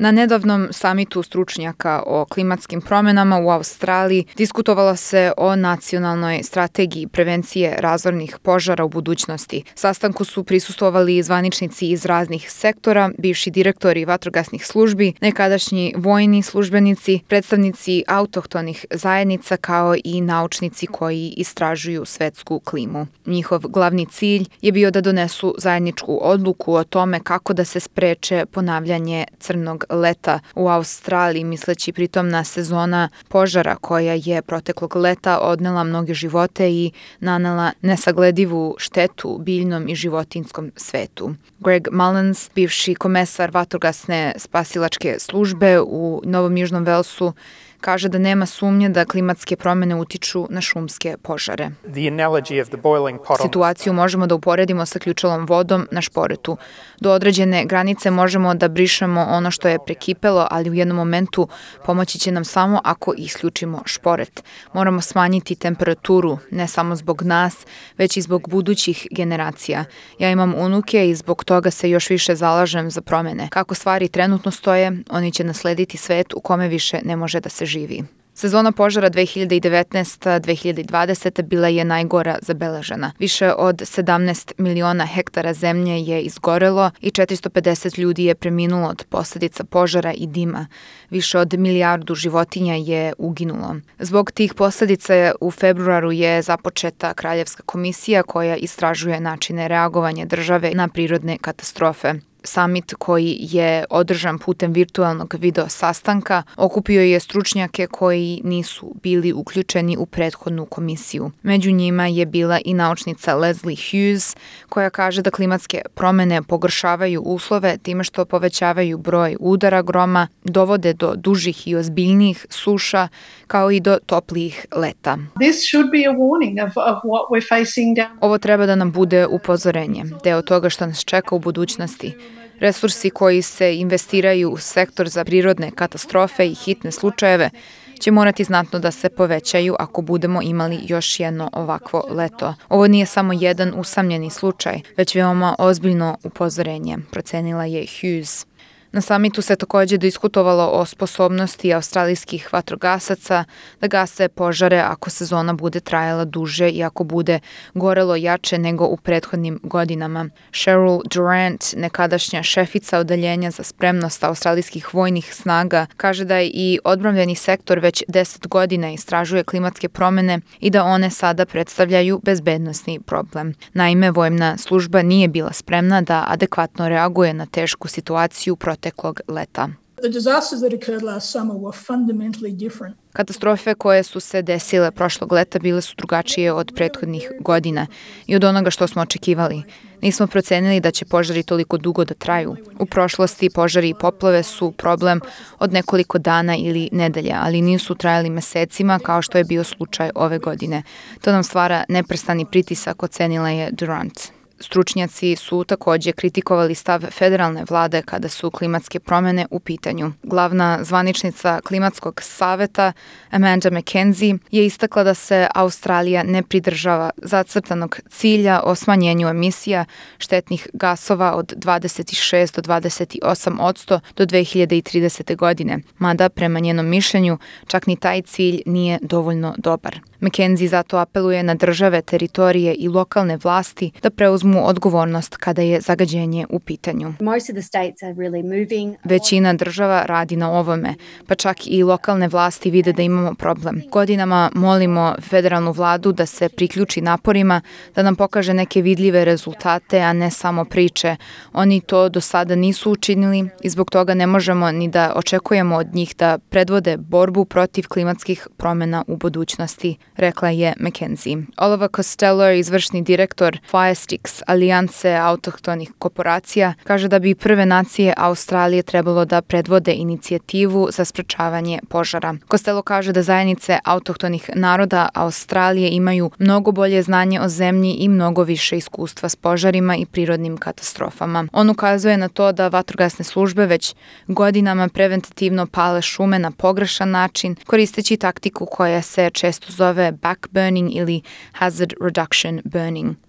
Na nedavnom samitu stručnjaka o klimatskim promenama u Australiji diskutovalo se o nacionalnoj strategiji prevencije razornih požara u budućnosti. Sastanku su prisustovali zvaničnici iz raznih sektora, bivši direktori vatrogasnih službi, nekadašnji vojni službenici, predstavnici autohtonih zajednica kao i naučnici koji istražuju svetsku klimu. Njihov glavni cilj je bio da donesu zajedničku odluku o tome kako da se spreče ponavljanje crnog leta u Australiji, misleći pritom na sezona požara koja je proteklog leta odnela mnoge živote i nanela nesagledivu štetu biljnom i životinskom svetu. Greg Mullins, bivši komesar vatrogasne spasilačke službe u Novom Južnom Velsu, kaže da nema sumnje da klimatske promene utiču na šumske požare. Situaciju možemo da uporedimo sa ključalom vodom na šporetu. Do određene granice možemo da brišemo ono što je prekipelo, ali u jednom momentu pomoći će nam samo ako isključimo šporet. Moramo smanjiti temperaturu, ne samo zbog nas, već i zbog budućih generacija. Ja imam unuke i zbog toga se još više zalažem za promene. Kako stvari trenutno stoje, oni će naslediti svet u kome više ne može da se živi. Sezona požara 2019-2020 bila je najgora zabeležena. Više od 17 miliona hektara zemlje je izgorelo i 450 ljudi je preminulo od posledica požara i dima. Više od milijardu životinja je uginulo. Zbog tih posledica u februaru je započeta Kraljevska komisija koja istražuje načine reagovanja države na prirodne katastrofe. Samit koji je održan putem virtualnog video sastanka okupio je stručnjake koji nisu bili uključeni u prethodnu komisiju. Među njima je bila i naučnica Leslie Hughes koja kaže da klimatske promene pogoršavaju uslove time što povećavaju broj udara groma, dovode do dužih i ozbiljnijih suša kao i do toplijih leta. Ovo treba da nam bude upozorenje, deo toga što nas čeka u budućnosti. Resursi koji se investiraju u sektor za prirodne katastrofe i hitne slučajeve će morati znatno da se povećaju ako budemo imali još jedno ovakvo leto. Ovo nije samo jedan usamljeni slučaj, već veoma ozbiljno upozorenje, procenila je Hughes. Na samitu se takođe diskutovalo o sposobnosti australijskih vatrogasaca da gase požare ako sezona bude trajala duže i ako bude gorelo jače nego u prethodnim godinama. Cheryl Durant, nekadašnja šefica odeljenja za spremnost australijskih vojnih snaga, kaže da je i odbranbeni sektor već 10 godina istražuje klimatske promene i da one sada predstavljaju bezbednostni problem. Naime, vojna služba nije bila spremna da adekvatno reaguje na tešku situaciju protiv proteklog leta. Katastrofe koje su se desile prošlog leta bile su drugačije od prethodnih godina i od onoga što smo očekivali. Nismo procenili da će požari toliko dugo da traju. U prošlosti požari i poplave su problem od nekoliko dana ili nedelja, ali nisu trajali mesecima kao što je bio slučaj ove godine. To nam stvara neprestani pritisak, ocenila je Durant. Stručnjaci su takođe kritikovali stav federalne vlade kada su klimatske promene u pitanju. Glavna zvaničnica klimatskog saveta Amanda McKenzie je istakla da se Australija ne pridržava zacrtanog cilja o smanjenju emisija štetnih gasova od 26 do 28 odsto do 2030. godine, mada prema njenom mišljenju čak ni taj cilj nije dovoljno dobar. McKenzie zato apeluje na države, teritorije i lokalne vlasti da preuzmu odgovornost kada je zagađenje u pitanju. Većina država radi na ovome, pa čak i lokalne vlasti vide da imamo problem. Godinama molimo federalnu vladu da se priključi naporima, da nam pokaže neke vidljive rezultate, a ne samo priče. Oni to do sada nisu učinili i zbog toga ne možemo ni da očekujemo od njih da predvode borbu protiv klimatskih promena u budućnosti, rekla je McKenzie. Oliver Costello, izvršni direktor Firestix, alijance autohtonih korporacija, kaže da bi prve nacije Australije trebalo da predvode inicijativu za sprečavanje požara. Costello kaže da zajednice autohtonih naroda Australije imaju mnogo bolje znanje o zemlji i mnogo više iskustva s požarima i prirodnim katastrofama. On ukazuje na to da vatrogasne službe već godinama preventativno pale šume na pogrešan način, koristeći taktiku koja se često zove backburning ili hazard reduction burning.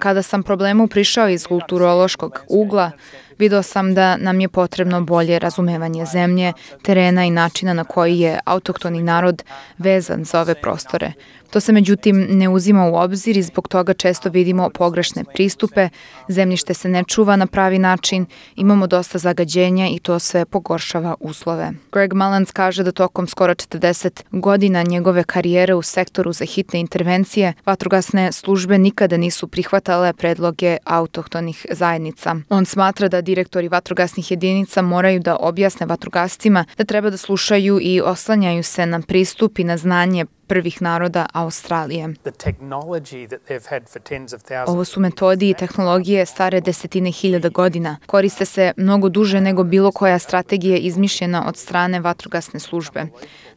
Kada sam problemu prišao iz kulturološkog ugla, video sam da nam je potrebno bolje razumevanje zemlje, terena i načina na koji je autohtoni narod vezan za ove prostore. To se međutim ne uzima u obzir i zbog toga često vidimo pogrešne pristupe, zemljište se ne čuva na pravi način, imamo dosta zagađenja i to sve pogoršava uslove. Greg Mullins kaže da tokom skoro 40 godina njegove karijere u sektoru za hitne intervencije, vatrogasne službe nikada nisu prihvatale predloge autohtonih zajednica. On smatra da direktori vatrogasnih jedinica moraju da objasne vatrogascima da treba da slušaju i oslanjaju se na pristup i na znanje prvih naroda Australije. Ovo su metodi i tehnologije stare desetine hiljada godina. Koriste se mnogo duže nego bilo koja strategija izmišljena od strane vatrogasne službe.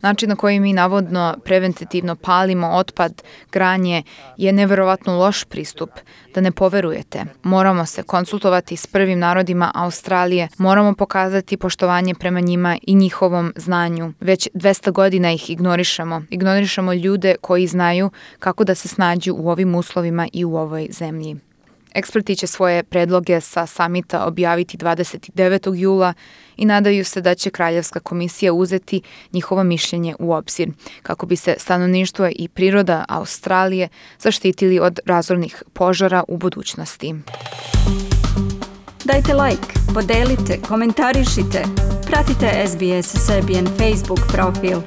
Način na koji mi navodno preventativno palimo otpad, granje je neverovatno loš pristup, da ne poverujete. Moramo se konsultovati s prvim narodima Australije, moramo pokazati poštovanje prema njima i njihovom znanju. Već 200 godina ih ignorišemo. Ignorišemo ljude koji znaju kako da se snađu u ovim uslovima i u ovoj zemlji. Eksperti će svoje predloge sa samita objaviti 29. jula i nadaju se da će Kraljevska komisija uzeti njihovo mišljenje u obzir, kako bi se stanovništvo i priroda Australije zaštitili od razornih požara u budućnosti. Dajte like, podelite, komentarišite, pratite SBS Serbian Facebook profil.